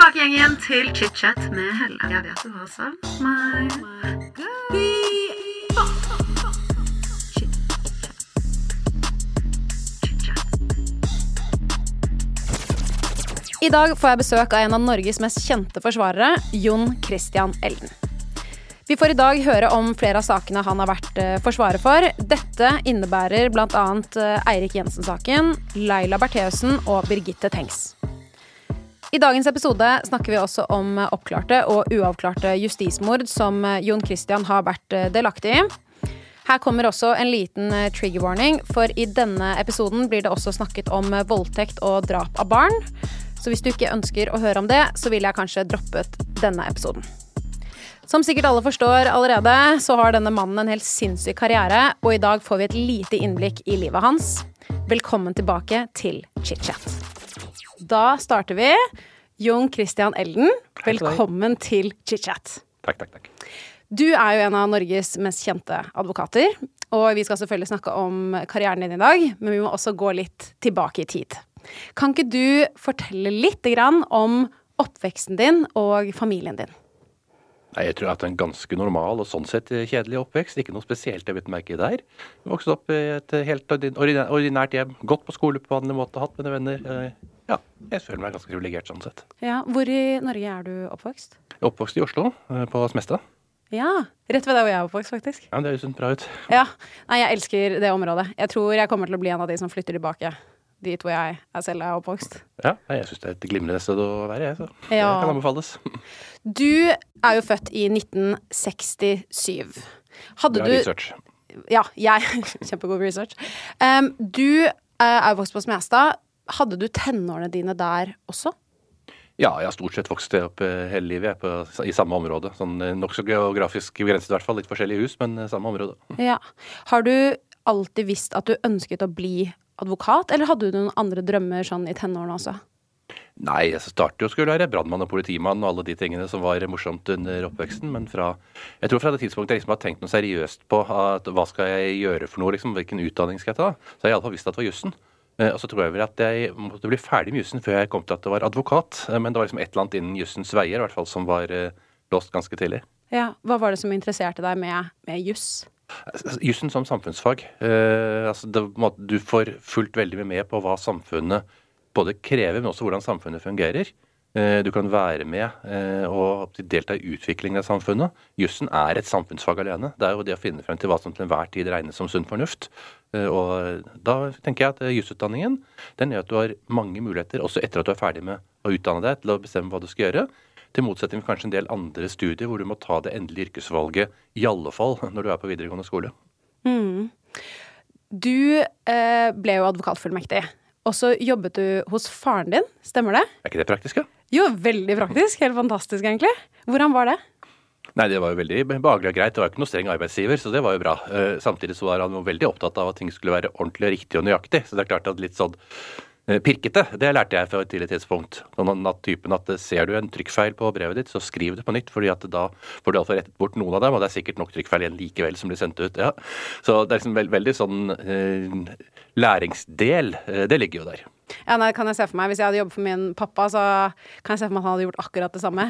tilbake igjen til chit-chat med Helle. Jeg vet du har savnet meg. I dag får jeg besøk av en av Norges mest kjente forsvarere, Jon Christian Elden. Vi får i dag høre om flere av sakene han har vært eh, forsvarer for. Dette innebærer bl.a. Eh, Eirik Jensen-saken, Laila Bertheussen og Birgitte Tengs. I dagens episode snakker vi også om oppklarte og uavklarte justismord som eh, Jon Christian har vært delaktig i. Her kommer også en liten trigger warning, for i denne episoden blir det også snakket om voldtekt og drap av barn. Så hvis du ikke ønsker å høre om det, så ville jeg kanskje droppet denne episoden. Som sikkert alle forstår allerede, så har denne mannen en helt sinnssyk karriere, og i dag får vi et lite innblikk i livet hans. Velkommen tilbake til chit-chat. Da starter vi. Jon Christian Elden, velkommen til chit-chat. Takk, takk, takk. Du er jo en av Norges mest kjente advokater, og vi skal selvfølgelig snakke om karrieren din i dag, men vi må også gå litt tilbake i tid. Kan ikke du fortelle litt om oppveksten din og familien din? Nei, Jeg tror hatt en ganske normal og sånn sett kjedelig oppvekst. Ikke noe spesielt jeg bitt merke der. Vokste opp i et helt ordinært hjem. Gått på skole på vanlig måte, hatt mine venner. Eh, ja, jeg føler meg ganske privilegert sånn sett. Ja, Hvor i Norge er du oppvokst? Jeg er oppvokst i Oslo, eh, på Smestad. Ja, Rett ved der hvor jeg er oppvokst, faktisk. Ja, Det høres bra ut. Ja, Nei, jeg elsker det området. Jeg tror jeg kommer til å bli en av de som flytter tilbake dit hvor jeg er selv er oppvokst. Ja, jeg syns det er et glimrende sted å være, jeg. Så det ja. kan anbefales. Du er jo født i 1967. Hadde Bra du research. Ja, jeg Kjempegod research. Um, du uh, er jo vokst på Smestad. Hadde du tenårene dine der også? Ja, jeg har stort sett vokst opp uh, hele livet på, i samme område. Sånn uh, Nokså geografisk begrenset, i hvert fall. Litt forskjellige hus, men samme område. Ja. Har du alltid visst at du ønsket å bli advokat, eller hadde du noen andre drømmer sånn i tenårene også? Nei, jeg startet jo å skulle være brannmann og politimann og alle de tingene som var morsomt under oppveksten. Men fra, jeg tror fra det tidspunktet jeg liksom har tenkt noe seriøst på at hva skal jeg gjøre for noe, liksom, hvilken utdanning skal jeg ta, så har jeg iallfall visst at det var jussen. Eh, og så tror jeg vel at jeg måtte bli ferdig med jussen før jeg kom til at det var advokat. Eh, men det var liksom et eller annet innen jussens veier i hvert fall som var eh, låst ganske tidlig. Ja, Hva var det som interesserte deg med, med juss? Jussen som samfunnsfag. Eh, altså det, du får fulgt veldig mye med på hva samfunnet både krever, men også hvordan samfunnet fungerer. Eh, du kan være med eh, og delta i utviklingen av samfunnet. Jussen er et samfunnsfag alene. Det er jo det å finne frem til hva som til enhver tid regnes som sunn fornuft. Eh, og da tenker jeg at jusutdanningen den gjør at du har mange muligheter, også etter at du er ferdig med å utdanne deg, til å bestemme hva du skal gjøre. Til motsetning til kanskje en del andre studier hvor du må ta det endelige yrkesvalget i alle fall når du er på videregående skole. Mm. Du ble jo advokatfullmektig. Og så jobbet du hos faren din, stemmer det? Er ikke det praktisk, da? Ja? Jo, veldig praktisk. Helt fantastisk, egentlig. Hvordan var det? Nei, Det var jo veldig behagelig og greit. Det var jo ikke noe streng arbeidsgiver, så det var jo bra. Uh, samtidig så var han jo veldig opptatt av at ting skulle være ordentlig, riktig og nøyaktig. Så det er klart at litt sånn Eh, pirkete. Det lærte jeg fra et tidlig tidspunkt. Sånn at typen at eh, Ser du en trykkfeil på brevet ditt, så skriv det på nytt. fordi at da får du iallfall rettet bort noen av dem, og det er sikkert nok trykkfeil igjen likevel som blir sendt ut. ja. Så det er liksom veld, veldig sånn eh, læringsdel. Eh, det ligger jo der. Ja, nei, kan jeg se for meg. Hvis jeg hadde jobbet for min pappa, så kan jeg se for meg at han hadde gjort akkurat det samme.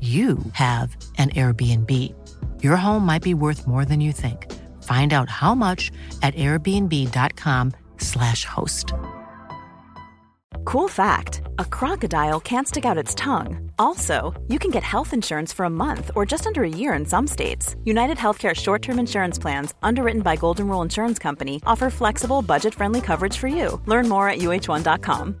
you have an Airbnb. Your home might be worth more than you think. Find out how much at airbnb.com/slash host. Cool fact a crocodile can't stick out its tongue. Also, you can get health insurance for a month or just under a year in some states. United Healthcare short term insurance plans, underwritten by Golden Rule Insurance Company, offer flexible, budget friendly coverage for you. Learn more at uh1.com.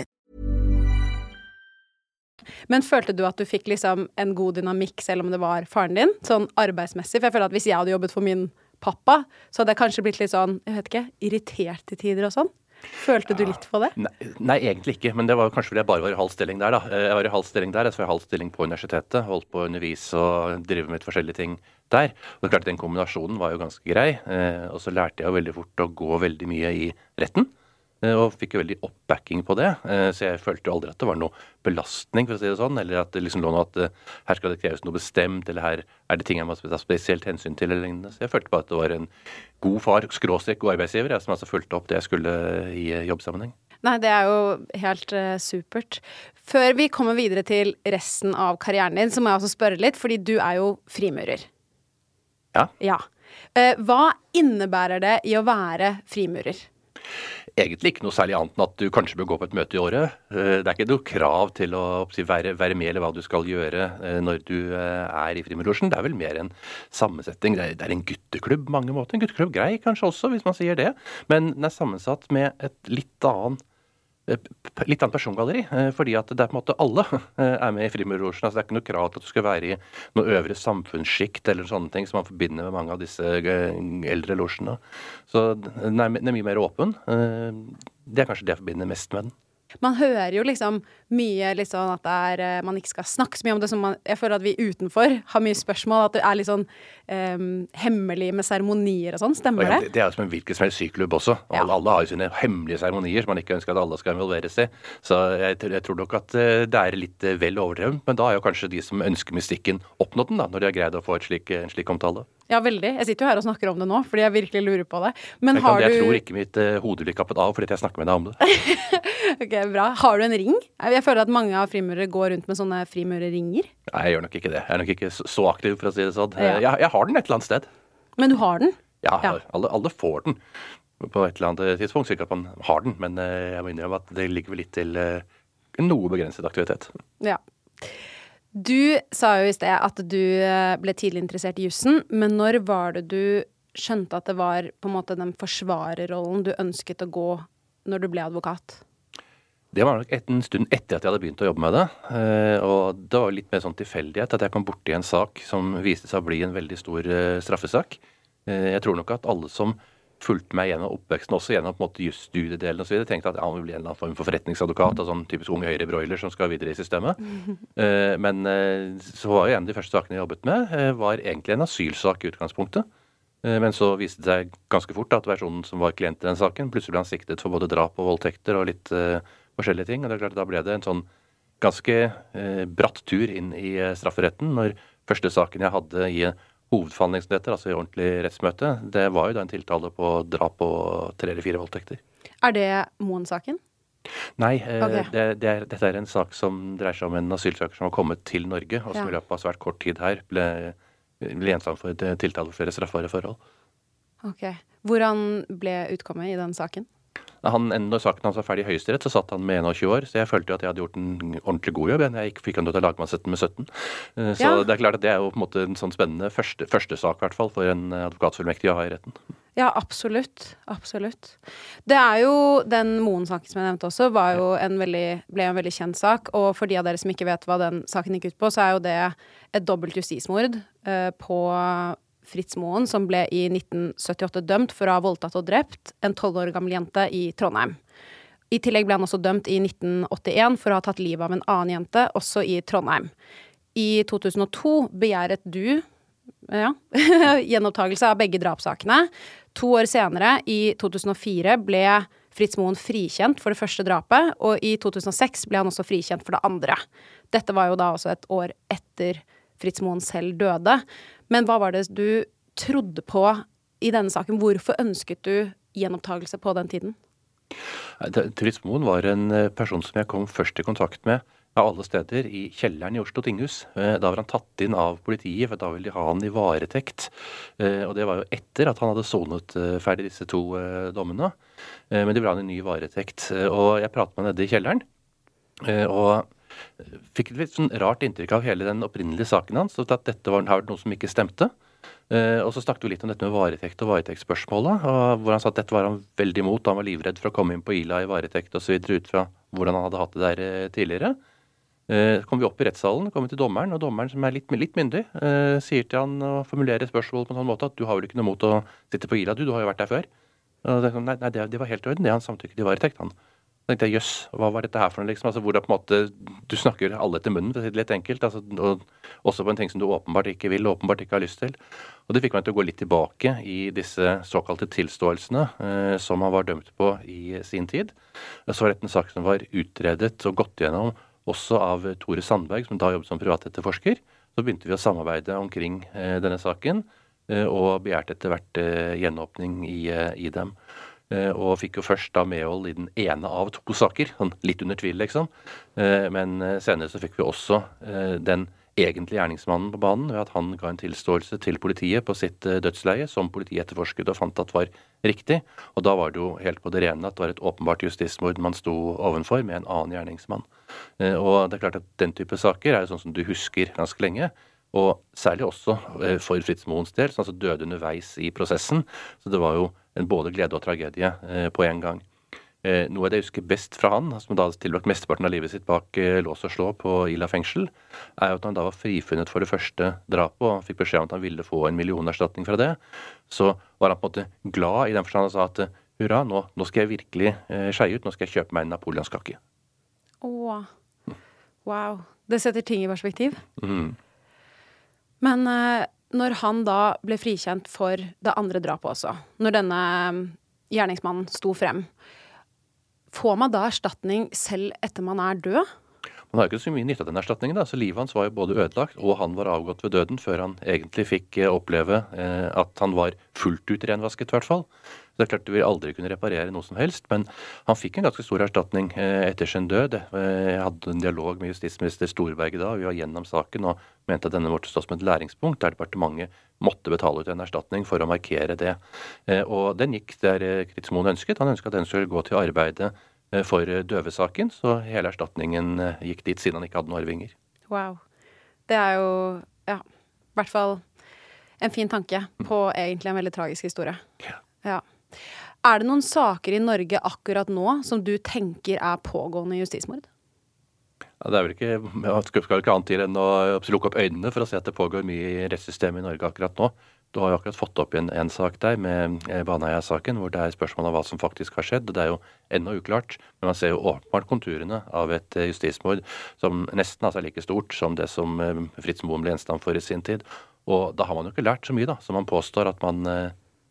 Men følte du at du fikk liksom en god dynamikk selv om det var faren din, sånn arbeidsmessig? For jeg føler at hvis jeg hadde jobbet for min pappa, så hadde jeg kanskje blitt litt sånn, jeg vet ikke, irritert til tider og sånn. Følte du litt på det? Nei, nei, egentlig ikke. Men det var kanskje fordi jeg bare var i halv stilling der. da. Jeg var i halv stilling der, så var jeg halv stilling på universitetet. Holdt på å undervise og drive med forskjellige ting der. Og det er klart Den kombinasjonen var jo ganske grei. Eh, og så lærte jeg jo veldig fort å gå veldig mye i retten. Eh, og fikk jo veldig oppbacking på det. Eh, så jeg følte jo aldri at det var noe belastning, for å si det sånn. Eller at det liksom lå noe at eh, her skal det kreves noe bestemt, eller her er det ting jeg må ta spesielt hensyn til, eller lignende. Så jeg følte bare at det var en god far, skråstrek god arbeidsgiver, jeg, som altså fulgte opp det jeg skulle i jobbsammenheng. Nei, det er jo helt uh, supert. Før vi kommer videre til resten av karrieren din, så må jeg også spørre litt, fordi du er jo frimurer. Ja. ja. Uh, hva innebærer det i å være frimurer? Egentlig ikke noe særlig annet enn at du kanskje bør gå på et møte i året. Det er ikke noe krav til å være, med eller hva du skal gjøre når du er i Frimurlosjen. Det er vel mer en sammensetning. Det er en gutteklubb på mange måter. En gutteklubb grei kanskje også, hvis man sier det. Men den er sammensatt med et litt annet litt annet persongalleri. Fordi at det er på en måte alle er med i Frimurlosjen. Altså det er ikke noe krav til at du skal være i noe øvre samfunnssjikt eller sånne ting som man forbinder med mange av disse eldre losjene. Så den er, den er mye mer åpen. Det er kanskje det jeg forbinder mest med den. Man hører jo liksom mye liksom at er, man ikke skal snakke så mye om det. Man, jeg føler at vi utenfor har mye spørsmål. At det er litt sånn um, hemmelig med seremonier og sånn. Stemmer det? Det, det er jo som en hvilken som helst syklubb også. Ja. Alle, har jo sine hemmelige seremonier som man ikke ønsker at alle skal involveres i. Så jeg, jeg, tror nok at det er litt vel overdrevet. Men da er jo kanskje de som ønsker mystikken, oppnådd den, da, når de har greid å få slik, en slik omtale. Ja, veldig. Jeg sitter jo her og snakker om det nå, fordi jeg virkelig lurer på det. Men jeg, kan, jeg du tror ikke mitt uh, hode blir kappet av fordi jeg snakker med deg om det. ok, bra. Har du en ring? Jeg føler at mange av frimurere går rundt med sånne frimurerringer. Nei, jeg gjør nok ikke det. Jeg er nok ikke så aktiv, for å si det sånn. Ja. Jeg, jeg, har den et eller annet sted. Men du har den? Ja, ja. Alle, alle, får den på et eller annet tidspunkt, sikkert at man har den. Men uh, jeg må innrømme at det ligger vel litt til uh, noe begrenset aktivitet. Ja. Du sa jo i sted at du eh, ble tidlig interessert i jussen, men når var det du skjønte at det var på en måte den forsvarerrollen du ønsket å gå når du ble advokat? Det var nok en stund etter at jeg hadde begynt å jobbe med det. Eh, og det var litt mer sånn tilfeldighet at jeg kom borti en sak som viste seg å bli en veldig stor eh, straffesak. Jeg tror nok at alle som fulgte meg gjennom oppveksten, også gjennom på en måte jusstudiedelen osv. Tenkte at ja, han vil bli en eller annen form for forretningsadvokat, av sånn typisk unge høyrebroiler som skal videre i systemet. Men så var jo en av de første sakene jeg jobbet med, var egentlig en asylsak i utgangspunktet. Men så viste det seg ganske fort at versjonen som var klient i den saken, plutselig ble han siktet for både drap og voldtekter og litt forskjellige ting. Og det er klart Da ble det en sånn ganske bratt tur inn i strafferetten når første saken jeg hadde i hovedforhandling altså i ordentlig rettsmøte, det var jo da en tiltale på drap og tre eller fire voldtekter. Er det Moen-saken? Nei, eh, okay. det, det er, dette er en sak som dreier seg om en asylsøker som har kommet til Norge, og som ja. i løpet av svært kort tid her ble, ble gjenstand for tiltale for flere straffbare forhold. Ok. Hvordan ble utkommet i den saken? Han, når saken hans var ferdig i Høyesterett, så satt han med 21 år. Så jeg følte jo at jeg hadde gjort en ordentlig god jobb. Jeg fikk han til å lagmannsretten med 17. Eh, så ja. det er klart at det er jo på en måte en sånn spennende første, første sak, i hvert fall, for en advokatfullmektig å ha i retten. Ja, absolutt. Absolutt. Det er jo Den Moen-saken som jeg nevnte også, var jo en veldig, ble en veldig kjent sak. Og for de av dere som ikke vet hva den saken gikk ut på, så er jo det et dobbelt justismord uh, på Fritz Moen, som ble i 1978 dømt for å ha voldtatt og drept en tolv år gammel jente i Trondheim. I tillegg ble han også dømt i 1981 for å ha tatt livet av en annen jente, også i Trondheim. I 2002 begjæret du ja, gjenopptakelse av begge drapssakene. To år senere, i 2004, ble Fritz Moen frikjent for det første drapet, og i 2006 ble han også frikjent for det andre. Dette var jo da også et år etter Fritz Moen selv døde. Men hva var det du trodde på i denne saken? Hvorfor ønsket du gjenopptakelse på den tiden? Truls Moen var en eh, person som jeg kom først i kontakt med av alle steder i kjelleren i Oslo tinghus. Eh, da var han tatt inn av politiet, for da ville de ha han i varetekt. Eh, og det var jo etter at han hadde sonet ferdig disse to dommene. Men de ville ha han i ny varetekt. Og jeg pratet med han nede i kjelleren. Og fikk et litt sånn rart inntrykk av hele den opprinnelige saken hans. At dette var noe som ikke stemte. Uh, og så snakket vi litt om dette med varetekt og varetektsspørsmålet. Hvor han sa at dette var han veldig imot. Han var livredd for å komme inn på Ila i varetekt osv. ut fra hvordan han hadde hatt det der uh, tidligere. Uh, så kom vi opp i rettssalen, kom vi til dommeren, og dommeren som er litt, litt myndig, sier til han å formulere spørsmål på en sånn måte at du har vel ikke noe mot å sitte på Ila, du, du har jo vært der før. Og det, nei, nei det, det, var helt i orden, det han samtykket i varetekt, han tenkte jeg jøss, hva var dette her for noe, liksom? Altså, hvor det på en måte, Du snakker alle etter munnen, for å si det litt enkelt. Altså, og også på en ting som du åpenbart ikke vil, åpenbart ikke har lyst til. Og det fikk meg til å gå litt tilbake i disse såkalte tilståelsene eh, som han var dømt på i sin tid. Så var dette en sak som var utredet og gått gjennom også av Tore Sandberg, som da jobbet som privatetterforsker. Så begynte vi å samarbeide omkring eh, denne saken, eh, og begjærte etter hvert eh, gjenåpning i, eh, i dem. Eh, og fikk jo først da medhold i den ene av to saker, sånn litt under tvil, liksom. Eh, men eh, senere så fikk vi også den egentlige gjerningsmannen på banen ved at han ga en tilståelse til politiet på sitt dødsleie, som politiet etterforsket og fant at var riktig. Og da var det jo helt på det rene at det var et åpenbart justismord man sto ovenfor med en annen gjerningsmann. Og det er klart at den type saker er jo sånn som du husker ganske lenge. Og særlig også for Fritz Moens del, som altså døde underveis i prosessen. Så det var jo en både glede og tragedie eh, på en gang. Eh, noe av det jeg husker best fra han, som da tilbrakt mesteparten av livet sitt bak eh, lås og slå på Ila fengsel, er at han da var frifunnet for det første drapet og fikk beskjed om at han ville få en millionerstatning fra det, så var han på en måte glad i den forstand og sa at hurra, nå, nå, skal jeg virkelig skeie ut, nå skal jeg kjøpe meg en napoleonskake. Åh. Wow. Det setter ting i perspektiv. Mm. Men når han da ble frikjent for det andre drapet også, når denne um, gjerningsmannen sto frem, får man da erstatning selv etter man er død? Man har ikke så mye nytte av den erstatningen. da, så Livet hans var jo både ødelagt, og han var avgått ved døden før han egentlig fikk eh, oppleve eh, at han var fullt ut renvasket, i hvert fall. Det er klart Du vil aldri kunne reparere noe som helst, men han fikk en ganske stor erstatning eh, etter sin død. Jeg hadde en dialog med justisminister Storberget da, vi var gjennom saken og mente at denne måtte stå som et læringspunkt, der departementet måtte betale ut en erstatning for å markere det. Eh, og den gikk der Kritzmoen ønsket. Han ønsket at den skulle gå til arbeidet eh, for døvesaken, så hele erstatningen gikk dit, siden han ikke hadde noen arvinger. Wow. Det er jo, ja, i hvert fall en fin tanke på egentlig en veldig tragisk historie. Ja. ja. Er det noen saker i Norge akkurat nå som du tenker er pågående justismord? Ja, det er vel ikke, Man skal ikke annet til enn å lukke opp øynene for å se at det pågår mye i rettssystemet i Norge akkurat nå. Du har jo akkurat fått opp igjen en sak der med eh, Baneheia-saken, hvor det er spørsmål om hva som faktisk har skjedd. Det er jo ennå uklart, men man ser jo åpenbart konturene av et eh, justismord som nesten altså er like stort som det som eh, Fritz Moen ble gjenstand for i sin tid. Og da har man jo ikke lært så mye, da, som man påstår at man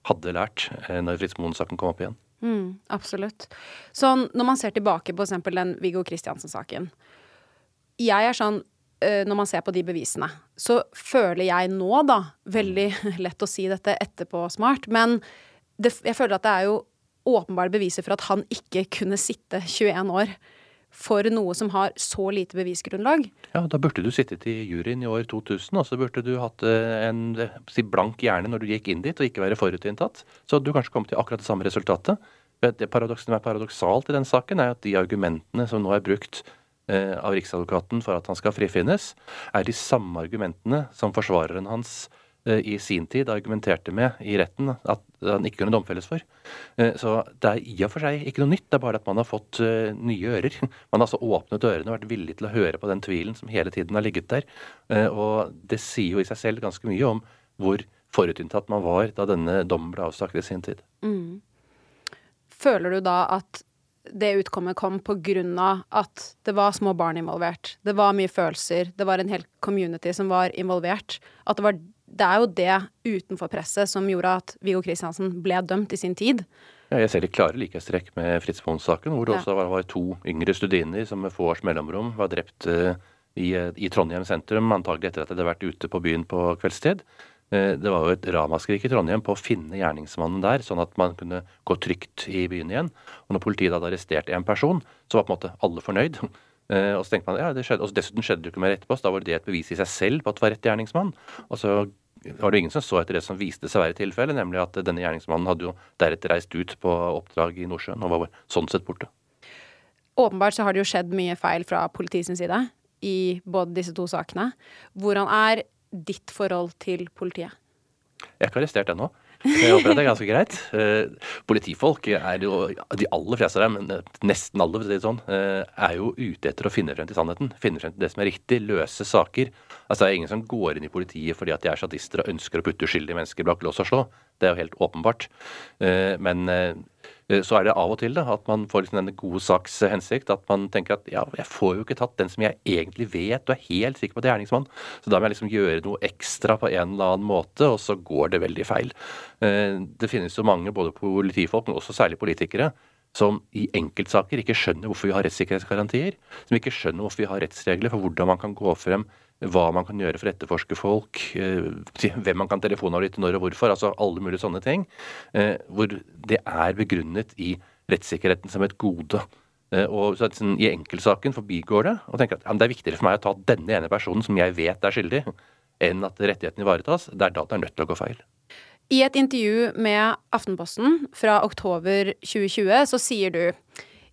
hadde lært når Fritz Moen-saken kom opp igjen. Mm, absolutt. Så når man ser tilbake på f.eks. den Viggo Kristiansen-saken Jeg er sånn eh, når man ser på de bevisene, så føler jeg nå, da Veldig lett å si dette etterpå smart, men det, jeg føler at det er jo åpenbare beviser for at han ikke kunne sitte 21 år for noe som har så lite bevisgrunnlag. Ja, Da burde du sittet i juryen i år 2000, og så burde du hatt eh, en si, blank hjerne når du gikk inn dit, og ikke være forutinntatt. Så du kanskje kom til akkurat det samme resultatet. Det paradoksen som er paradoksalt i den saken, er at de argumentene som nå er brukt eh, av Riksadvokaten for at han skal frifinnes, er de samme argumentene som forsvareren hans Eh, i sin tid argumenterte med i retten at han ikke kunne domfelles for. Eh, så det er i og for seg ikke noe nytt, det er bare at man har fått eh, nye ører. Man har altså åpnet ørene og vært villig til å høre på den tvilen som hele tiden har ligget der. Og det sier jo i seg selv ganske mye om hvor forutinntatt man var da denne dommen ble avsagt i sin tid. Mm. Føler du da at det utkommet kom på grunn av at det var små barn involvert. Det var mye følelser. Det var en hel community som var involvert. At det var det er jo det utenfor presset som gjorde at Viggo Kristiansen ble dømt i sin tid. Ja, jeg ser de klare likhetstrekk med Fritz Moen-saken, hvor det ja. også var, to yngre studiner som med få års mellomrom var drept uh, i, i, Trondheim sentrum, antagelig etter at de hadde vært ute på byen på kveldstid. Eh, det var jo et ramaskrik i Trondheim på å finne gjerningsmannen der, sånn at man kunne gå trygt i byen igjen. Og når politiet hadde arrestert en person, så var på en måte alle fornøyd. Eh, og så tenkte man ja, det skjedde, og dessuten skjedde det jo ikke mer etterpå, så da var det et bevis i seg selv på at det var rett gjerningsmann. Og så var det ingen som så etter det som viste seg å være tilfellet, nemlig at denne gjerningsmannen hadde jo deretter reist ut på oppdrag i Nordsjøen og var sånn sett borte. Åpenbart så har det jo skjedd mye feil fra politiets side i både disse to sakene. Hvordan er ditt forhold til politiet? Jeg er ikke arrestert ennå. Jeg håper at det er ganske greit. Eh, politifolk er jo, de aller fleste av dem, nesten alle, for å si det sånn, eh, er jo ute etter å finne frem til sannheten. Finne frem til det som er riktig, løse saker. Altså Det er ingen som går inn i politiet fordi at de er sadister og ønsker å putte uskyldige mennesker bak lås og slå. Det er jo helt åpenbart. Eh, men Eh, så er det av og til da, at man får liksom denne gode saks hensikt. At man tenker at ja, jeg får jo ikke tatt den som jeg egentlig vet og er helt sikker på at er gjerningsmann. Så da må jeg liksom gjøre noe ekstra på en eller annen måte, og så går det veldig feil. Eh, det finnes jo mange, både politifolk, men også særlig politikere, som i enkeltsaker ikke skjønner hvorfor vi har rettssikkerhetsgarantier. Som ikke skjønner hvorfor vi har rettsregler for hvordan man kan gå frem hva man kan gjøre for å etterforske folk, eh, hvem man kan telefonavlytte når og hvorfor, altså alle mulige sånne ting. Eh, hvor det er begrunnet i rettssikkerheten som et gode. Eh, og så sånn, I enkeltsaken forbigår det og tenker at ja, det er viktigere for meg å ta denne ene personen som jeg vet er skyldig, enn at rettighetene ivaretas. Det er da det er nødt til å gå feil. I et intervju med Aftenposten fra oktober 2020 så sier du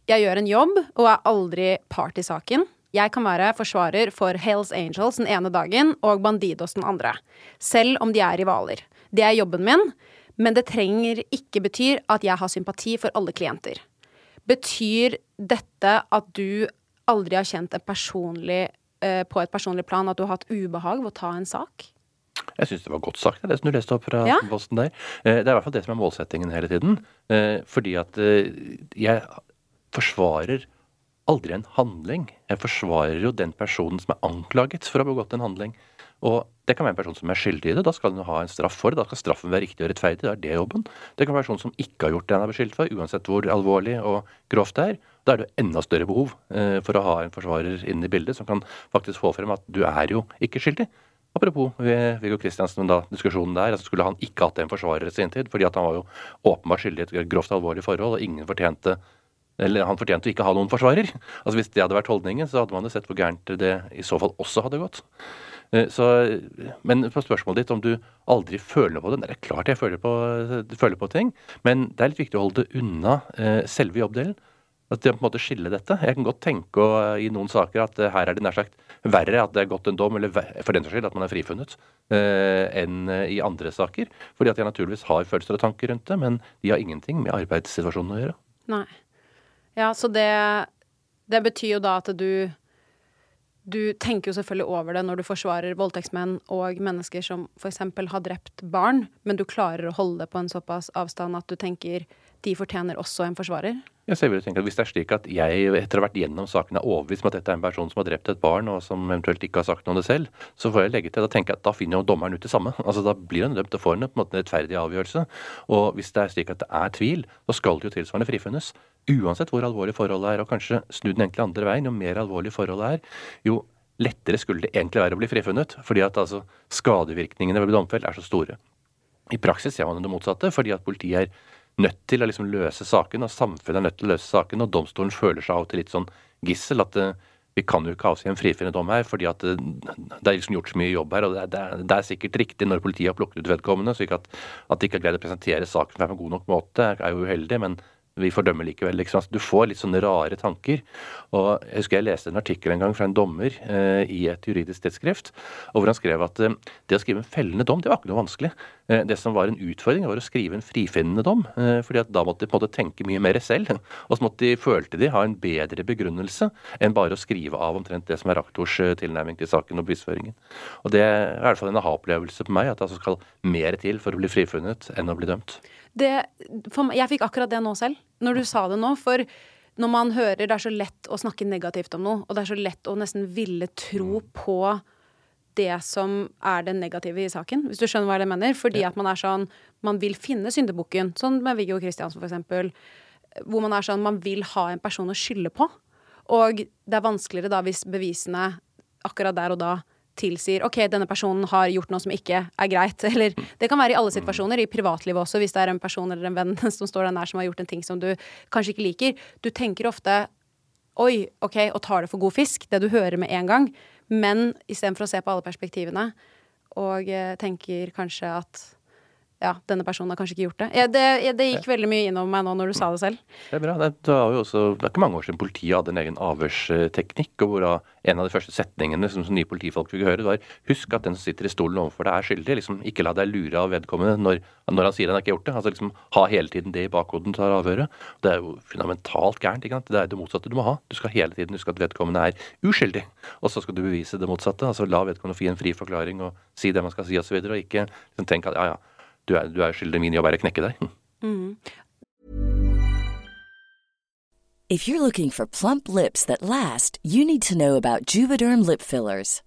jeg gjør en jobb og er aldri part i saken. Jeg kan være forsvarer for Hells Angels den ene dagen og Bandidos den andre. Selv om de er rivaler. Det er jobben min, men det trenger ikke betyr at jeg har sympati for alle klienter. Betyr dette at du aldri har kjent personlig, eh, på et personlig plan at du har hatt ubehag ved å ta en sak? Jeg syns det var godt sagt, det som du leste opp fra ja. Posten der. Eh, det er i hvert fall det som er målsettingen hele tiden. Eh, fordi at jeg forsvarer aldri en handling. Jeg forsvarer jo den personen som er anklaget for å ha begått en handling. Og det kan være en person som er skyldig i det. Da skal den ha en straff for det. Da skal straffen være riktig og rettferdig. Da er det jobben. Det kan være en person som ikke har gjort det han er beskyldt for, uansett hvor alvorlig og grovt det er. Da er det jo enda større behov eh, for å ha en forsvarer inne i bildet som kan faktisk få frem at du er jo ikke skyldig. Apropos Viggo Kristiansen, da, diskusjonen der. altså Skulle han ikke hatt en forsvarer i sin tid, fordi at han var jo åpenbart skyldig i et grovt alvorlig forhold, og ingen fortjente eller han fortjente å ikke ha noen forsvarer. Altså Hvis det hadde vært holdningen, så hadde man jo sett hvor gærent det i så fall også hadde gått. Eh, så, men på spørsmålet ditt om du aldri føler på det Det er klart jeg føler på, føler på ting, men det er litt viktig å holde det unna eh, selve jobbdelen. At det på en måte skille dette. Jeg kan godt tenke og, i noen saker at her er det nær sagt verre at det er gått en dom, eller for den saks skyld at man er frifunnet, enn i andre saker. Fordi at jeg naturligvis har følelser og tanker rundt det, men de har ingenting med arbeidssituasjonen å gjøre. Nei. Ja, så det, det betyr jo da at du du tenker jo selvfølgelig over det når du forsvarer voldtektsmenn og mennesker som f.eks. har drept barn, men du klarer å holde det på en såpass avstand at du tenker de fortjener også en forsvarer? Jeg ser vil tenke at Hvis det er slik at jeg etter å ha vært gjennom saken er overbevist om at dette er en person som har drept et barn, og som eventuelt ikke har sagt noe om det selv, så får jeg legge til da tenker jeg at da finner jo dommeren ut det samme. Altså Da blir han dømt og får en, på en måte rettferdig avgjørelse. Og hvis det er slik at det er tvil, så skal det jo tilsvarende frifunnes. Uansett hvor alvorlig forholdet er, og kanskje snu den egentlig andre veien, jo mer alvorlig forholdet er, jo lettere skulle det egentlig være å bli frifunnet. Fordi at altså skadevirkningene ved domfelt er så store. I praksis ser man det motsatte, fordi at politiet er nødt til å liksom løse saken, og samfunnet er nødt til å løse saken, og domstolen føler seg av og til litt sånn gissel. at det, eh, vi kan jo ikke avsi en frifinnende dom her, fordi at det, eh, det, er liksom gjort så mye jobb her. og det er, det er, sikkert riktig når politiet har plukket ut vedkommende, så ikke at, at de ikke har greid å presentere saken på en god nok måte, er jo uheldig. men vi fordømmer likevel. Liksom. Du får litt sånne rare tanker. Og Jeg husker jeg leste en artikkel en gang fra en dommer eh, i et juridisk tidsskrift, hvor han skrev at eh, det å skrive en fellende dom, det var ikke noe vanskelig. Eh, det som var en utfordring, var å skrive en frifinnende dom. Eh, fordi at da måtte de på en måte tenke mye mer selv. Og så måtte de, følte de, ha en bedre begrunnelse enn bare å skrive av omtrent det som er aktors eh, tilnærming til saken og bevisføringen. Og det er i hvert fall en aha-opplevelse på meg, at det altså skal mer til for å bli frifunnet enn å bli dømt. Det, for, jeg fikk akkurat det nå selv, når du sa det nå. For når man hører det er så lett å snakke negativt om noe, og det er så lett å nesten ville tro mm. på det som er det negative i saken, hvis du skjønner hva jeg mener. Fordi at man er sånn Man vil finne syndebukken, sånn med Viggo Kristiansen for eksempel. Hvor man er sånn Man vil ha en person å skylde på. Og det er vanskeligere da hvis bevisene akkurat der og da tilsier ok, denne personen har gjort noe som ikke er greit. Eller det kan være i alle situasjoner, i privatlivet også, hvis det er en person eller en venn som står deg nær som har gjort en ting som du kanskje ikke liker. Du tenker ofte oi, ok, og tar det for god fisk, det du hører med en gang. Men istedenfor å se på alle perspektivene, og eh, tenker kanskje at ja, denne personen har kanskje ikke gjort det. Ja, det, det, gikk veldig mye innover meg nå når du sa det selv. Det er bra. Det, er, også, det er ikke mange år siden politiet hadde en egen avhørsteknikk. og hvor En av de første setningene som, som nye politifolk fikk høre, var husk at den som sitter i stolen overfor deg er skyldig. liksom Ikke la deg lure av vedkommende når, når han sier han har ikke gjort det. altså liksom Ha hele tiden det i bakhoden til å avhøre. Det er jo fundamentalt gærent. ikke sant? Det er det motsatte du må ha. Du skal hele tiden huske at vedkommende er uskyldig. Og så skal du bevise det motsatte. altså La vedkommende få gi en fri forklaring og si det man skal si osv. Og, så videre, og ikke liksom, tenk at ja, ja du er, du er skyldig min er å knekke deg. Mm. If you're looking for plump lips that last, you need to Juvederm lip.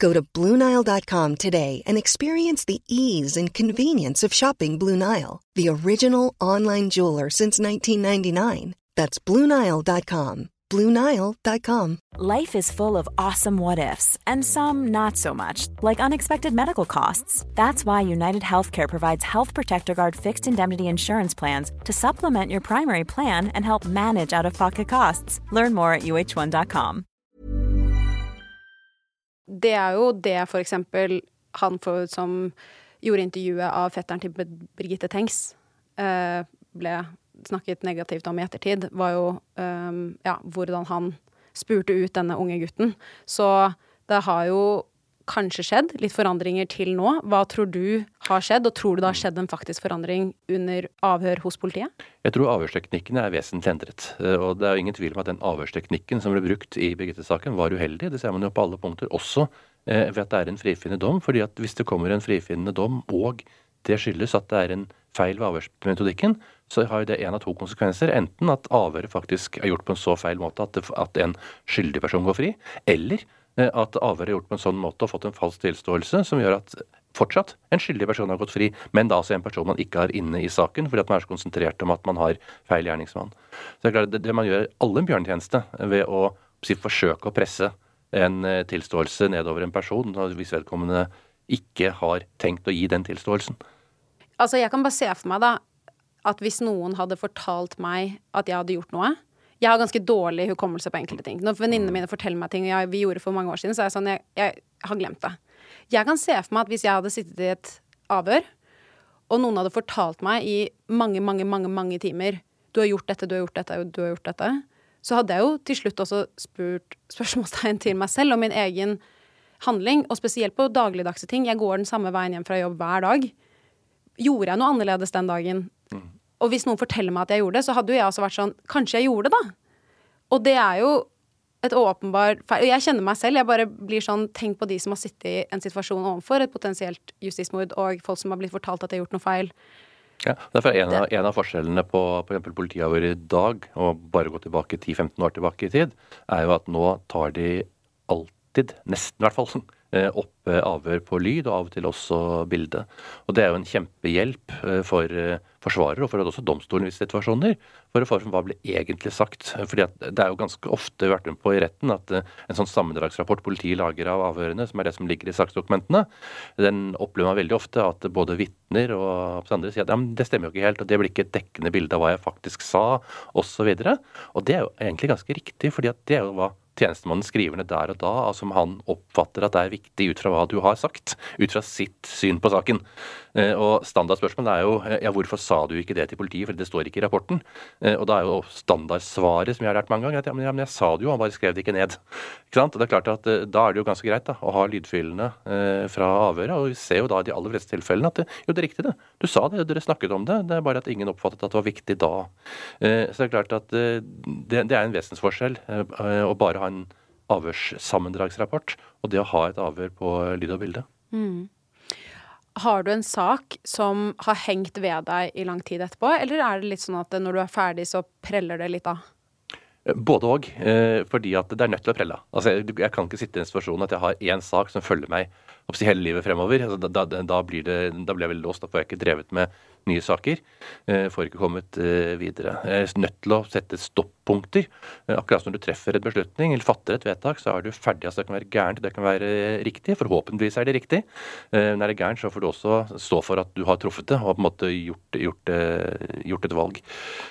Go to Bluenile.com today and experience the ease and convenience of shopping Blue Nile, the original online jeweler since 1999. That's Bluenile.com. Bluenile.com. Life is full of awesome what ifs and some not so much, like unexpected medical costs. That's why United Healthcare provides Health Protector Guard fixed indemnity insurance plans to supplement your primary plan and help manage out of pocket costs. Learn more at uh1.com. Det er jo det for eksempel han for, som gjorde intervjuet av fetteren til Birgitte Tengs, uh, ble snakket negativt om i ettertid, var jo um, ja, hvordan han spurte ut denne unge gutten. Så det har jo kanskje skjedd litt forandringer til nå. Hva tror du har skjedd, og tror du det har skjedd en faktisk forandring under avhør hos politiet? Jeg tror avhørsteknikken er vesentlig endret. Og det er jo ingen tvil om at den avhørsteknikken som ble brukt i Birgitte-saken, var uheldig. Det ser man jo på alle punkter. Også eh, ved at det er en frifinnende dom. fordi at hvis det kommer en frifinnende dom, og det skyldes at det er en feil ved avhørsmetodikken, så har det en av to konsekvenser. Enten at avhøret faktisk er gjort på en så feil måte at, det, at en skyldig person går fri, eller at avhøret er gjort på en sånn måte og fått en falsk tilståelse som gjør at fortsatt en skyldig person har gått fri, men da altså en person man ikke har inne i saken, fordi at man er så konsentrert om at man har feil gjerningsmann. Så det er klart, det, det man gjør alle en bjørnetjeneste ved å si, forsøke å presse en eh, tilståelse nedover en person, hvis vedkommende ikke har tenkt å gi den tilståelsen. Altså, jeg kan bare se for meg da at hvis noen hadde fortalt meg at jeg hadde gjort noe, jeg har ganske dårlig hukommelse på enkelte ting. Når venninnene mine forteller meg ting jeg, vi gjorde for mange år siden, så er jeg sånn jeg, jeg, har glemt det. Jeg kan se for meg at hvis jeg hadde sittet i et avhør, og noen hadde fortalt meg i mange, mange, mange, mange timer du har gjort dette, du har gjort dette, du har gjort dette, så hadde jeg jo til slutt også spurt spørsmålstegn til meg selv om min egen handling, og spesielt på dagligdagse ting. Jeg går den samme veien hjem fra jobb hver dag. Gjorde jeg noe annerledes den dagen? Og hvis noen forteller meg at jeg gjorde det, så hadde jo jeg også vært sånn Kanskje jeg gjorde det, da? Og det er jo et åpenbar feil. Og jeg kjenner meg selv. Jeg bare blir sånn Tenk på de som har sittet i en situasjon overfor et potensielt justismord, og folk som har blitt fortalt at de har gjort noe feil. Ja, derfor er en av, en av forskjellene på f.eks. politiet i dag, og bare gå tilbake 10-15 år tilbake i tid, er jo at nå tar de alltid, nesten i hvert fall, opp avhør på lyd, og av og til også bilde. Og Det er jo en kjempehjelp for forsvarer, og for også domstolen i situasjoner, for å få fram hva ble egentlig sagt. Fordi Det er jo ganske ofte vært med på i retten at en sånn sammendragsrapport politiet lager av avhørene, som er det som ligger i saksdokumentene, den opplever man veldig ofte at både vitner og andre sier at ja, men det stemmer jo ikke helt, og det blir ikke et dekkende bilde av hva jeg faktisk sa, osv. Og, så og det er jo egentlig ganske riktig, fordi det er jo hva tjenestemannen skriver ned der og da, altså han oppfatter at det er viktig ut fra hva du har sagt, ut fra sitt syn på saken. Eh, og Standardspørsmålet er jo eh, ja, hvorfor sa du ikke det til politiet, for det står ikke i rapporten. Eh, og da er jo standardsvaret som jeg har lært mange ganger, at ja, men, jeg sa det jo, han bare skrev det ikke ned. Ikke sant? Og det er klart at Da er det jo ganske greit da, å ha lydfilene fra avhøret. Og vi ser jo da i de aller fleste tilfellene at det, jo, det er riktig det. Du sa det, dere snakket om det. Det er bare at ingen oppfattet at det var viktig da. Så det er klart at det, det er en vesensforskjell å bare ha en avhørssammendragsrapport og det å ha et avhør på lyd og bilde. Mm. Har du en sak som har hengt ved deg i lang tid etterpå, eller er det litt sånn at når du er ferdig, så preller det litt av? Både òg, eh, fordi at det er nødt til å prelle. Altså, jeg kan ikke sitte i en situasjon at jeg har én sak som følger meg hele livet fremover. Altså, da, da, da, blir det, da blir jeg veldig låst. Da får jeg ikke drevet med nye saker. Eh, får ikke kommet eh, videre. Jeg er nødt til å sette stoppunkter. Eh, akkurat som når du treffer en beslutning eller fatter et vedtak, så er du ferdig. altså Det kan være gærent, det kan være riktig. Forhåpentligvis er det riktig. Men er det gærent, så får du også stå for at du har truffet det og på en måte gjort, gjort, gjort et valg.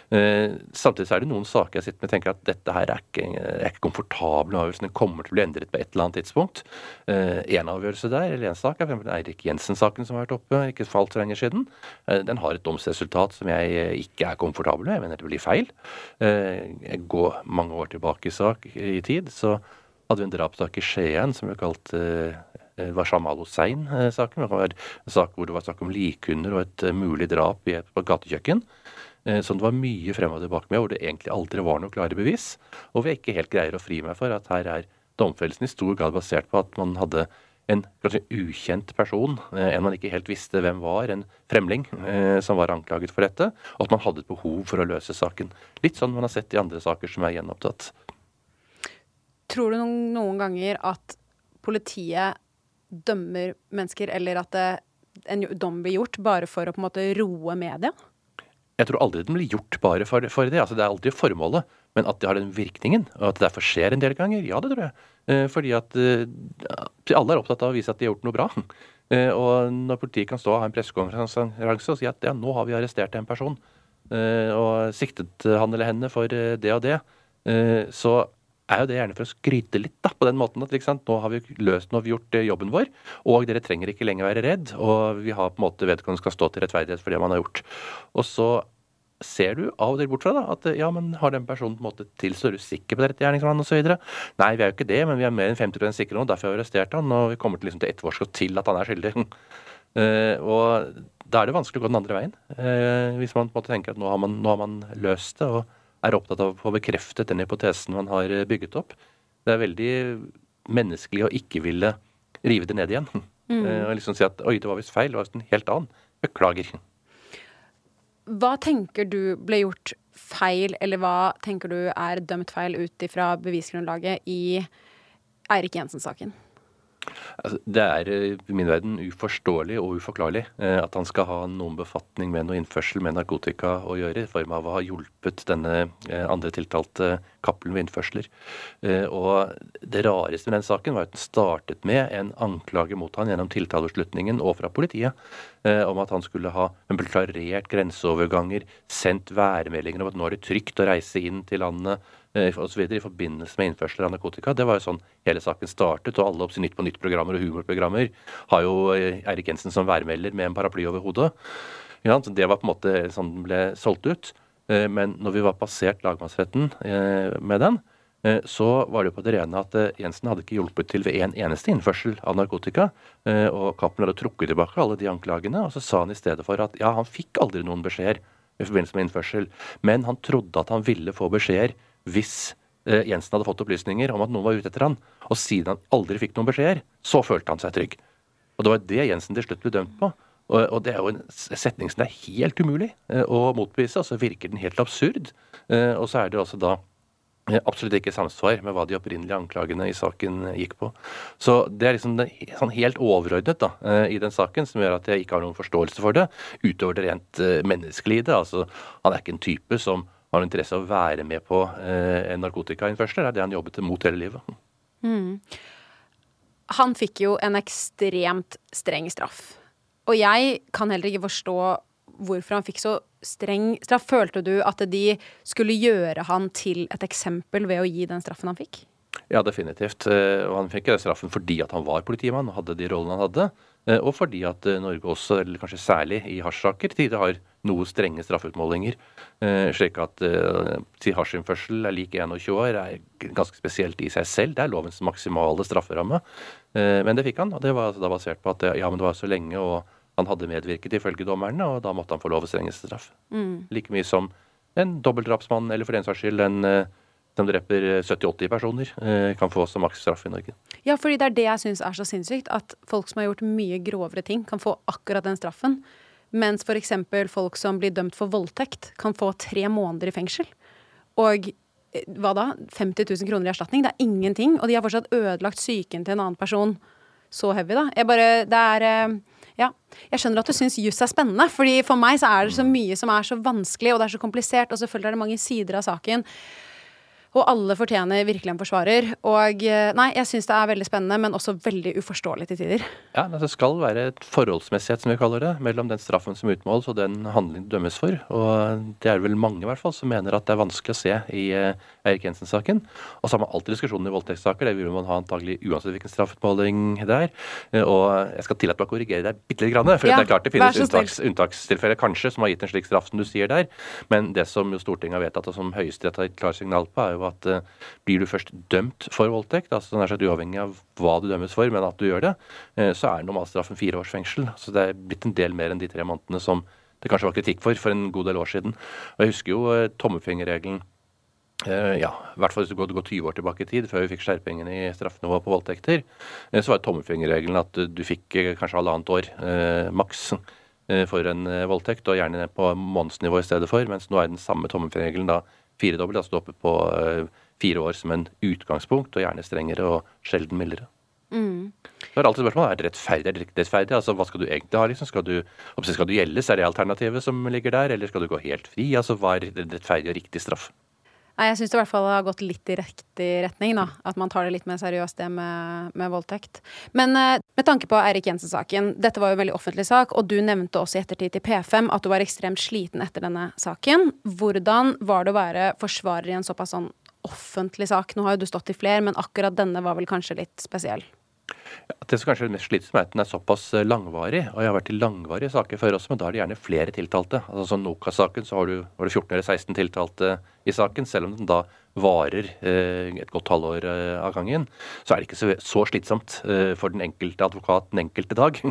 Samtidig så er det noen saker jeg sitter med og tenker at dette her er ikke, er ikke komfortabel avgjørelse. Den kommer til å bli endret på et eller annet tidspunkt. En avgjørelse der, eller en sak, er f.eks. Eirik Jensen-saken som har vært oppe ikke falt så lenge siden. Den har et domsresultat som jeg eh, ikke er komfortabel med. Jeg mener det blir feil. Eh, jeg går mange år tilbake i, sak, i tid, så hadde vi en drapssak i Skien som ble kalt eh, var Shamal Hussein-saken. Det var en sak hvor det var snakk om likhunder og et mulig drap i et gatekjøkken. Som det var mye frem og tilbake med, hvor det egentlig aldri var noe klare bevis. Og hvor jeg ikke helt greier å fri meg for at her er domfellelsen i stor grad basert på at man hadde en kanskje ukjent person, eh, en man ikke helt visste hvem var, en fremling eh, som var anklaget for dette, og at man hadde et behov for å løse saken. Litt sånn man har sett i andre saker som er gjenopptatt. Tror du noen, ganger at politiet dømmer mennesker, eller at en dom blir gjort bare for å på en måte roe media? Jeg tror aldri den blir gjort bare for, for det. Altså, det er aldri formålet. Men at det har den virkningen, og at det derfor skjer en del ganger, ja, det tror jeg. Eh, fordi at eh, alle er opptatt av å vise at de har gjort noe bra. Eh, og når politiet kan stå og ha en pressekonferanse og si at ja, nå har vi arrestert en person og siktet han eller henne for det og det, så er jo det gjerne for å skryte litt da, på den måten at nå har vi løst, nå har vi gjort jobben vår, og dere trenger ikke lenger være redd, og vi har på en måte vedkommende skal stå til rettferdighet for det man har gjort. Og så ser du av og til bort fra da, at ja, men har den personen på en måte tilstår du sikker på dette gjerningsmannen osv.? Nei, vi er jo ikke det, men vi er mer enn 50% sikre nå, derfor har vi arrestert han, og vi kommer til, liksom, til etterforske til at han er skyldig. uh, og da er det vanskelig å gå den andre veien. Uh, hvis man på en måte tenker at nå har, man, nå har man løst det, og er opptatt av å få bekreftet den hypotesen man har eh, bygget opp. Det er veldig menneskelig å ikke ville rive det ned igjen. Mm. Uh, og liksom si at oi, det var visst feil, det var visst en helt annen. Beklager. Hva tenker du ble gjort feil, eller hva tenker du er dømt feil ut ifra bevisgrunnlaget i Eirik Jensen-saken? Altså, det er eh, i min verden uforståelig og uforklarlig eh, at han skal ha noen befatning med noe innførsel med narkotika å gjøre, i form av å ha hjulpet denne eh, andre tiltalte Cappelen ved innførsler. Og det rareste med den saken var at den startet med en anklage mot han gjennom tiltalebeslutningen og fra politiet om at han skulle ha klarert grenseoverganger, sendt værmeldinger om at nå er det trygt å reise inn til landet osv. i forbindelse med innførsel av narkotika. Det var jo sånn hele saken startet, og alle oppsi Nytt på Nytt-programmer og humorprogrammer har jo eh, Eirik Jensen som værmelder med en paraply over hodet. Ja, det var på en måte sånn den ble solgt ut. Eh, men når vi var passert lagmannsretten med den, så var det jo på det rene at Jensen hadde ikke hjulpet til ved en eneste innførsel av narkotika. Og Cappelen hadde trukket tilbake alle de anklagene, og så sa han i stedet for at ja, han fikk aldri noen beskjeder i forbindelse med innførsel, men han trodde at han ville få beskjeder hvis eh, Jensen hadde fått opplysninger om at noen var ute etter han, og siden han aldri fikk noen beskjeder, så følte han seg trygg. Og det var det Jensen til slutt ble dømt på. Og, det er jo en setning som er helt umulig eh, å motbevise, og så virker den helt absurd. Eh, og så er det også da absolutt ikke samsvar med hva de opprinnelige anklagene i saken gikk på. Så det er liksom det, sånn helt overordnet da, i den saken som gjør at jeg ikke har noen forståelse for det, utover det rent menneskelige i det. Altså, han er ikke en type som har interesse av å være med på eh, en narkotikainnførsel. Det er det han jobbet mot hele livet. Mm. Han fikk jo en ekstremt streng straff. Og jeg kan heller ikke forstå hvorfor han fikk så streng straff. Følte du at de skulle gjøre han til et eksempel ved å gi den straffen han fikk? Ja, definitivt. Eh, og han fikk straffen fordi at han var politimann og hadde de rollene han hadde. Eh, og fordi at Norge også, eller kanskje særlig i hasjsaker, tider har noe strenge straffeutmålinger. Slik at si hasjinnførsel er lik 21 år er ganske spesielt i seg selv. Det er lovens maksimale strafferamme. Men det fikk han, og det var altså da basert på at ja, men det var så lenge, og han hadde medvirket ifølge dommerne, og da måtte han få lov strengeste straff. Mm. Like mye som en dobbeltdrapsmann, eller for den saks skyld en som dreper 70-80 personer, eh, kan få som maksstraff i Norge. Ja, fordi det er det jeg syns er så sinnssykt. At folk som har gjort mye grovere ting, kan få akkurat den straffen. Mens f.eks. folk som blir dømt for voldtekt, kan få tre måneder i fengsel. Og eh, hva da? 50 000 kroner i erstatning? Det er ingenting. Og de har fortsatt ødelagt psyken til en annen person så heavy, da. Jeg bare Det er eh, ja. Jeg skjønner at du syns juss er spennende, fordi for meg så er det så mye som er så vanskelig, og det er så komplisert, og selvfølgelig er det mange sider av saken. Og alle fortjener virkelig en forsvarer. Og eh, nei, jeg syns det er veldig spennende, men også veldig uforståelig til tider. Ja, det skal være et forholdsmessighet, som vi kaller det, mellom den straffen som utmåles og den handling det dømmes for. Og det er vel mange i hvert fall som mener at det er vanskelig å se i uh, Eirik Jensen-saken. Og så har man alltid diskusjoner i voldtektssaker, det vil man ha antagelig uansett hvilken straffutmåling det er. Uh, og jeg skal tillate meg å korrigere deg bitte litt, grann, for ja, det er klart det finnes unntaks, unntakstilfeller kanskje som har gitt en slik straff som du sier der, men det som jo Stortinget har vedtatt, og som Høyesterett har gitt klart signal på, er jo at uh, blir du først dømt for voldtekt, altså nær sagt uavhengig av hva du dømmes for, men at du gjør det, uh, så er normalstraffen fire års fengsel. Så det er blitt en del mer enn de tre månedene som det kanskje var kritikk for for en god del år siden. Og Jeg husker jo uh, ja, i hvert fall hvis du går, går 20 år tilbake i tid, før vi fikk skjerpingen i straffenivået på voldtekter, så var tommelfingerregelen at du fikk kanskje halvannet år maks for en voldtekt, og gjerne på månedsnivå i stedet for, mens nå er den samme tommelfingerregelen da firedobbelt, altså oppe på uh, fire år som en utgangspunkt, og gjerne strengere og sjelden mildere. Mm. Så er alltid spørsmålet er det rettferdig eller ikke rettferdig. Altså, Hva skal du egentlig ha? liksom? Skal du, skal du gjeldes? Er det alternativet som ligger der? Eller skal du gå helt fri? Altså, Hva er rettferdig og riktig straff? Nei, Jeg syns det i hvert fall har gått litt i riktig retning. da, At man tar det litt mer seriøst, det med, med voldtekt. Men uh, med tanke på Eirik Jensen-saken, dette var jo en veldig offentlig sak, og du nevnte også i ettertid til P5 at du var ekstremt sliten etter denne saken. Hvordan var det å være forsvarer i en såpass sånn offentlig sak? Nå har jo du stått i flere, men akkurat denne var vel kanskje litt spesiell? Det som kanskje er mest slitsomt, er at den er såpass eh, langvarig. Og jeg har vært i langvarige saker før også, men da er det gjerne flere tiltalte. Altså Som Nokas-saken så du, var det 14 eller 16 tiltalte i saken. Selv om den da varer eh, et godt halvår eh, av gangen, så er det ikke så, så slitsomt eh, for den enkelte advokat den enkelte dag.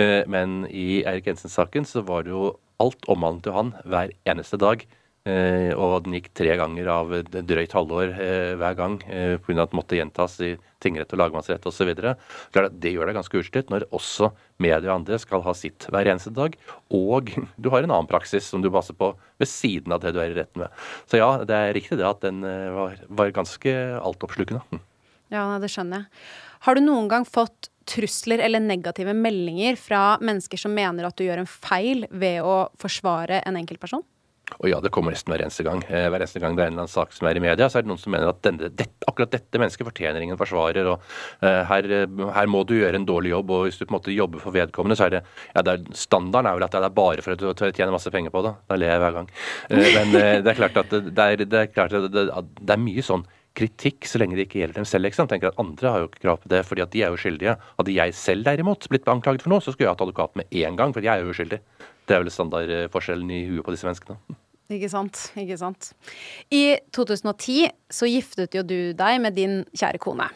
Eh, men i Eirik Jensen-saken så var det jo alt omhandlet jo han hver eneste dag. Eh, og den gikk tre ganger av drøyt halvår eh, hver gang eh, pga. at den måtte gjentas i tingrett og lagmannsrett osv. Det gjør deg ganske utslitt når også media og andre skal ha sitt hver eneste dag. Og du har en annen praksis som du passer på ved siden av det du er i retten med. Så ja, det er riktig det at den var, var ganske altoppslukende. Ja, det skjønner jeg. Har du noen gang fått trusler eller negative meldinger fra mennesker som mener at du gjør en feil ved å forsvare en enkeltperson? Og ja, det kommer nesten hver eneste gang. Eh, hver eneste gang det er en eller annen sak som er i media, så er det noen som mener at denne, dette, akkurat dette mennesket fortjener ingen forsvarer, og uh, her, her, må du gjøre en dårlig jobb, og hvis du på en måte jobber for vedkommende, så er det, ja, det er, Standarden er vel at det er bare for at du tjener masse penger på det. Da ler jeg hver gang. Uh, men uh, det er klart at det, er, det er, klart at det, det er mye sånn kritikk så lenge det ikke gjelder dem selv. Liksom. Tenker at Andre har jo ikke krav på det, fordi at de er jo skyldige. Hadde jeg selv derimot blitt anklaget for noe, så skulle jeg hatt advokat med en gang, for jeg er jo uskyldig. Det er vel standardforskjellen i huet på disse menneskene. Ikke sant. Ikke sant. I 2010 så giftet jo du deg med din kjære kone.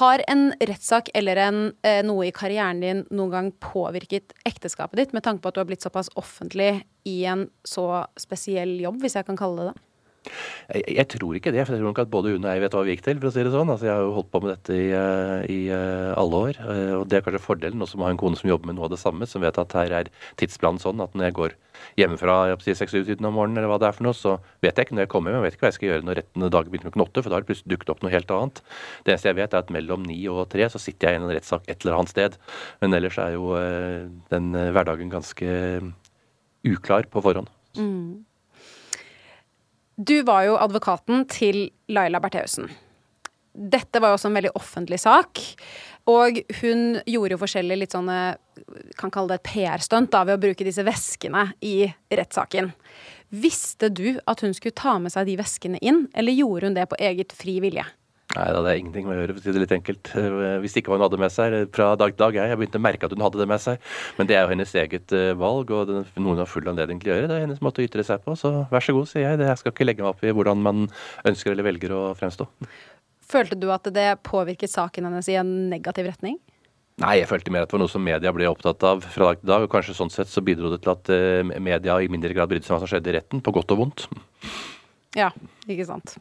Har en rettssak eller en, eh, noe i karrieren din noen gang påvirket ekteskapet ditt, med tanke på at du har blitt såpass offentlig i en så spesiell jobb, hvis jeg kan kalle det det? Jeg, jeg, tror ikke det, for jeg tror nok at både hun og jeg vet hva vi gikk til. for å si det sånn. Altså, Jeg har jo holdt på med dette i, eh, i uh, alle år. Uh, og Det er kanskje fordelen også med å ha en kone som jobber med noe av det samme, som vet at her er tidsplanen sånn at når jeg går hjemmefra seks-syv-tiden om morgenen, eller hva det er for noe, så vet jeg ikke når jeg kommer hjem. Jeg vet ikke hva jeg skal gjøre når rettende dagen begynner klokken åtte, for da har det plutselig dukket opp noe helt annet. Det eneste jeg vet, er at mellom ni og tre så sitter jeg i en rettssak et eller annet sted. Men ellers er jo den hverdagen ganske uklar på forhånd. Mm. Du var jo advokaten til Laila Bertheussen. Dette var jo også en veldig offentlig sak. Og hun gjorde jo forskjellige litt sånne Kan kalle det et PR-stunt ved å bruke disse veskene i rettssaken. Visste du at hun skulle ta med seg de veskene inn, eller gjorde hun det på eget fri vilje? Nei, det hadde ingenting med å gjøre, for å si det litt enkelt. Eh, hvis ikke var hun hadde med seg fra dag til dag. Jeg, jeg begynte å merke at hun hadde det med seg. Men det er jo hennes eget eh, valg, og det, noen har full anledning til å gjøre. Det er hennes måte å ytre seg på. Så vær så god, sier jeg. Det, jeg skal ikke legge meg opp i hvordan man ønsker eller velger å fremstå. Følte du at det påvirket saken hennes i en negativ retning? Nei, jeg følte mer at det var noe som media ble opptatt av fra dag til dag. Og kanskje sånn sett så bidro det til at media i mindre grad brydde seg om hva som skjedde i retten, på godt og vondt. Ja, ikke sant.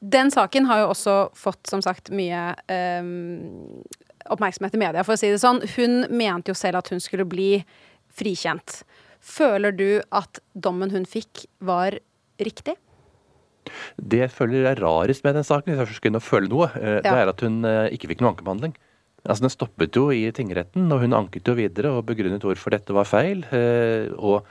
Den saken har jo også fått, som sagt, mye eh, oppmerksomhet i media, for å si det sånn. Hun mente jo selv at hun skulle bli frikjent. Føler du at dommen hun fikk, var riktig? Det jeg føler er rarest med den saken, hvis jeg først skal inn og føle noe, eh, det er at hun eh, ikke fikk noen ankebehandling. Altså Den stoppet jo i tingretten, og hun anket jo videre og begrunnet hvorfor dette var feil. Eh, og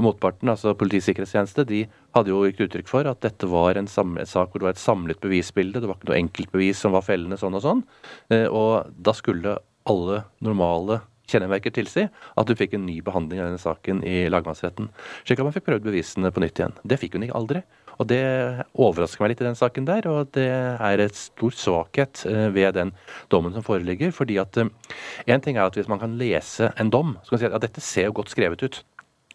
motparten, altså Politiets sikkerhetstjeneste, de hadde jo gitt uttrykk for at dette var en sak hvor det var et samlet bevisbilde. Det var ikke noe enkeltbevis som var fellende sånn og sånn. Eh, og da skulle alle normale kjennemerker tilsi at du fikk en ny behandling av denne saken i lagmannsretten. Slik at man fikk prøvd bevisene på nytt igjen. Det fikk hun ikke aldri. Og Det overrasker meg litt i den saken der, og det er et stor svakhet eh, ved den dommen som foreligger. fordi at eh, ting er at hvis man kan lese en dom, så kan man si at dette ser jo godt skrevet ut.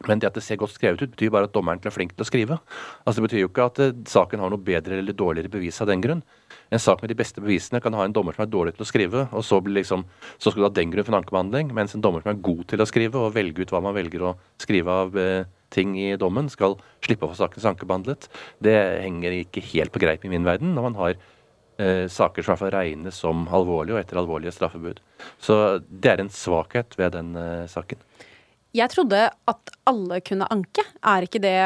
Men det at det ser godt skrevet ut, betyr bare at dommeren er flink til å skrive. Altså Det betyr jo ikke at uh, saken har noe bedre eller dårligere bevis av den grunn. En sak med de beste bevisene kan ha en dommer som er dårlig til å skrive, og så, liksom, så skal du ha den grunn for en ankebehandling, mens en dommer som er god til å skrive og velge ut hva man velger å skrive av uh, ting i dommen, skal slippe å få saken ankebehandlet. Det henger ikke helt på greip i min verden når man har eh, saker som i hvert fall regnes som alvorlige og etter alvorlige straffebud. Så det er en svakhet ved den saken. Jeg trodde at alle kunne anke. Er ikke det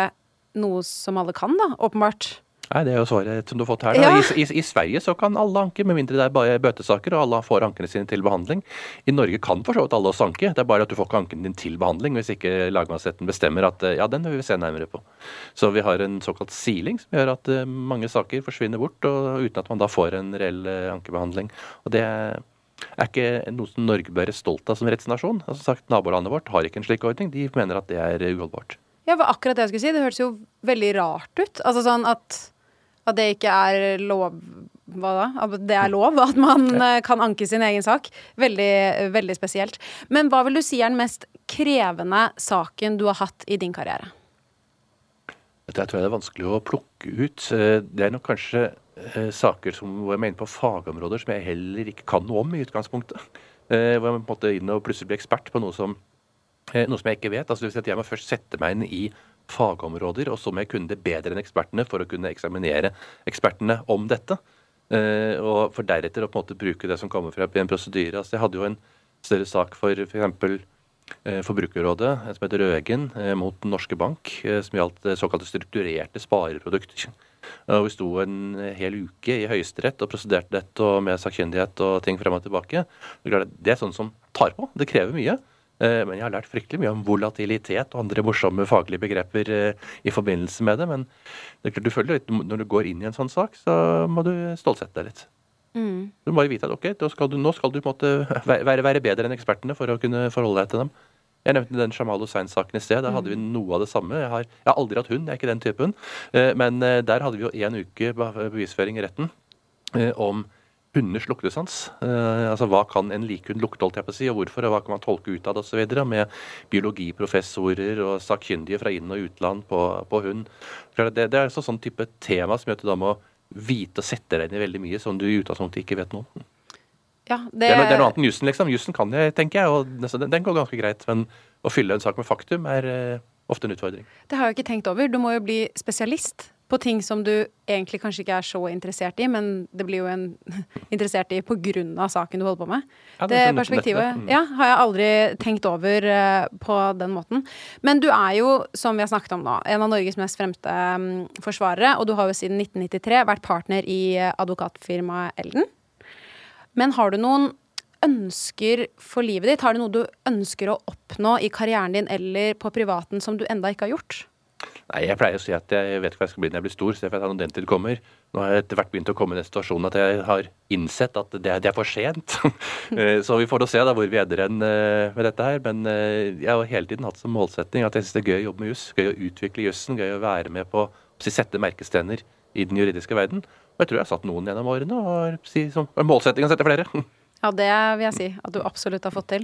noe som alle kan, da? Åpenbart. Nei, Det er jo svaret som du har fått her. Ja. I, i, I, Sverige så kan alle anke, med mindre det er bare bøtesaker og alle får ankene sine til behandling. I Norge kan for så vidt alle også anke, det er bare at du får ikke anken din til behandling hvis ikke lagmannsretten bestemmer at ja, den vil vi se nærmere på. Så vi har en såkalt siling som gjør at uh, mange saker forsvinner bort og, uten at man da får en reell uh, ankebehandling. Og det er er ikke noe som Norge bør være stolt av som rettsnasjon. Altså sagt, Nabolandet vårt har ikke en slik ordning. De mener at det er uholdbart. Ja, det var akkurat det jeg skulle si. Det hørtes jo veldig rart ut. Altså sånn at, at det ikke er lov hva da? At det er lov at man ja. kan anke sin egen sak. Veldig, veldig spesielt. Men hva vil du si er den mest krevende saken du har hatt i din karriere? Dette tror jeg det er vanskelig å plukke ut. Eh, det er nok kanskje eh, saker som, hvor jeg mener på fagområder som jeg heller ikke kan noe om i utgangspunktet. Eh, hvor jeg på en måte inn og plutselig blir ekspert på noe som, eh, noe som jeg ikke vet. Altså, det vil si at Jeg må først sette meg inn i fagområder, og så må jeg kunne det bedre enn ekspertene for å kunne eksaminere ekspertene om dette. Eh, og For deretter å på en måte bruke det som kommer fra en prosedyre. Altså, jeg hadde jo en større sak for f.eks. For Forbrukerrådet, som heter Røgen, mot Den norske bank, som gjaldt såkalte strukturerte spareprodukter. Og vi sto en hel uke i Høyesterett og prosederte dette og med sakkyndighet og ting frem og tilbake. Det er sånn som tar på. Det krever mye. Eh, men jeg har lært fryktelig mye om volatilitet og andre morsomme faglige begreper eh, i forbindelse med det. Men det er klart du føler litt, når du går inn i en sånn sak, så må du stålsette deg litt. Mm. Du må bare vite at ok, skal du, nå skal du på en måte være, være bedre enn ekspertene for å kunne forholde deg til dem. Jeg nevnte den Jamal Hussein-saken i sted. Der hadde vi mm. noe av det samme. Jeg har, jeg har aldri hatt hund, jeg er ikke den typen. Eh, men eh, der hadde vi jo én uke bevisføring i retten eh, om hunders luktesans. altså Hva kan en likhund lukte, holdt jeg på å si, og hvorfor, og hva kan man tolke ut av det osv. Med biologiprofessorer og sakkyndige fra inn- og utland på, på hund. Det, det er altså sånn type tema som gjør at du da må vite og sette deg inn i veldig mye som du i utgangspunktet ikke vet noe om. Ja, det... Det, er noe, det... er noe, annet enn jussen, liksom. Jussen kan jeg, tenker jeg, og den, den, går ganske greit. Men å fylle en sak med faktum er uh, ofte en utfordring. Det har jeg ikke tenkt over. Du må jo bli spesialist på ting som du egentlig kanskje ikke er så interessert i, men det blir jo en interessert i av saken du holder på med. Ja, det det sånn perspektivet mm. ja, har jeg aldri tenkt over uh, på den måten. Men du er jo, som vi har snakket om nå, en av Norges mest fremste um, forsvarere, og du har jo siden 1993 vært partner i eh, advokatfirmaet Elden. Men har du noen ønsker for livet ditt? Har du noe du ønsker å oppnå i karrieren din eller på privaten som du enda ikke har gjort? Nei, Jeg pleier å si at jeg vet ikke hva jeg skal bli når jeg blir stor, så jeg får ta når den tid kommer. Nå har jeg etter hvert begynt å komme i den situasjonen at jeg har innsett at det det er for sent. Eh, så vi får da se da hvor vi ender hen eh, med dette her. Men eh, jeg har hele tiden hatt som målsetting at jeg syns det er gøy å jobbe med juss. Gøy å utvikle jussen, gøy å være med på å sette merkestener i den juridiske verden. Og jeg tror jeg har satt noen gjennom årene, og har målsetting å sette flere. Ja, det vil jeg si at du absolutt har fått til.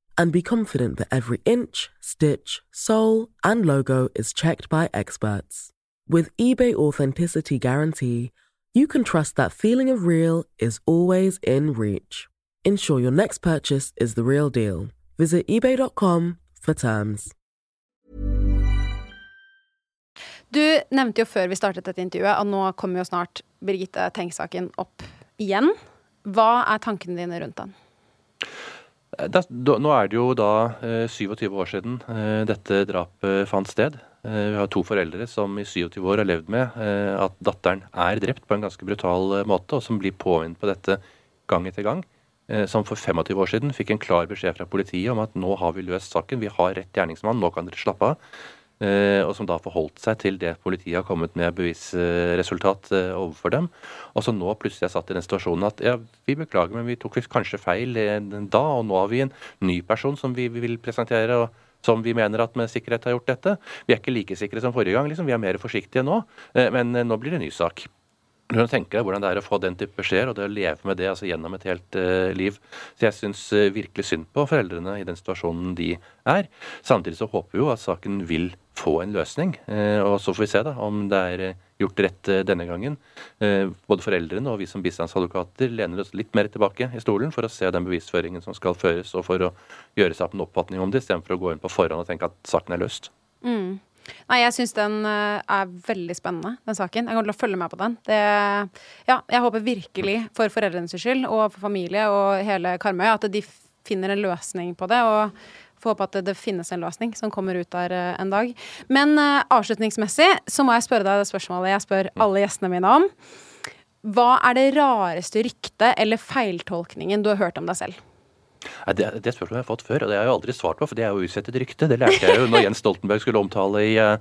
and be confident that every inch, stitch, sole, and logo is checked by experts. With eBay Authenticity Guarantee, you can trust that feeling of real is always in reach. Ensure your next purchase is the real deal. Visit eBay.com for terms. Du nevnte jo før vi startet dette intervjuet at nå kommer jo snart Birgitte Tengs-saken opp igjen. Hva er tankene dine rundt den? Da, da, nå er det jo da eh, 27 år siden eh, dette drapet fant sted. Eh, vi har to foreldre som i 27 år har levd med eh, at datteren er drept på en ganske brutal eh, måte, og som blir påminnet på dette gang etter gang. Eh, som for 25 år siden fikk en klar beskjed fra politiet om at nå har vi løst saken, vi har rett gjerningsmann, nå kan dere slappe av. Eh, og som da forholdt seg til det politiet har kommet med bevisresultat eh, overfor dem. Og så nå plutselig er satt i den situasjonen at ja, vi beklager, men vi tok kanskje feil eh, da, og nå har vi en ny person som vi vil presentere. og som vi mener at med sikkerhet har gjort dette. Vi er ikke like sikre som forrige gang, liksom. vi er mer forsiktige nå. Men nå blir det en ny sak. Du kan tenke deg hvordan det er å få den type beskjeder og det å leve med det altså gjennom et helt uh, liv. Så jeg syns uh, virkelig synd på foreldrene i den situasjonen de er. Samtidig så håper vi jo at saken vil få en løsning. Uh, og så får vi se da om det er gjort rett denne gangen. både foreldrene og vi som bistandsadvokater lener oss litt mer tilbake i stolen for å se den bevisføringen som skal føres, og for å gjøre seg opp en oppfatning om det, istedenfor å gå inn på forhånd og tenke at saken er løst. Mm. Nei, jeg syns den eh, er veldig spennende, den saken. Jeg kommer til å følge med på den. Det, ja, jeg håper virkelig, for foreldrenes skyld og for familie og hele Karmøy, at de finner en løsning på det. og Får håpe at det, det, finnes en løsning som kommer ut der uh, en dag. Men uh, avslutningsmessig så må jeg spørre deg det spørsmålet jeg spør alle gjestene mine om. Hva er det rareste ryktet eller feiltolkningen du har hørt om deg selv? Nei, Det, det spørsmålet har jeg fått før, og det har jeg aldri svart på, for det er jo utsett et rykte. Det lærte jeg jo når Jens Stoltenberg skulle omtale i uh,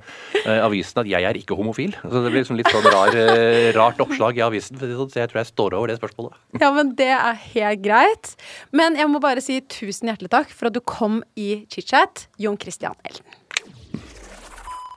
avisen at jeg er ikke homofil. Så det blir liksom litt sånn rar, uh, rart oppslag i avisen, så jeg tror jeg står over det spørsmålet. Ja, men det er helt greit. Men jeg må bare si tusen hjertelig takk for at du kom i chit-chat, Jon Christian Elden.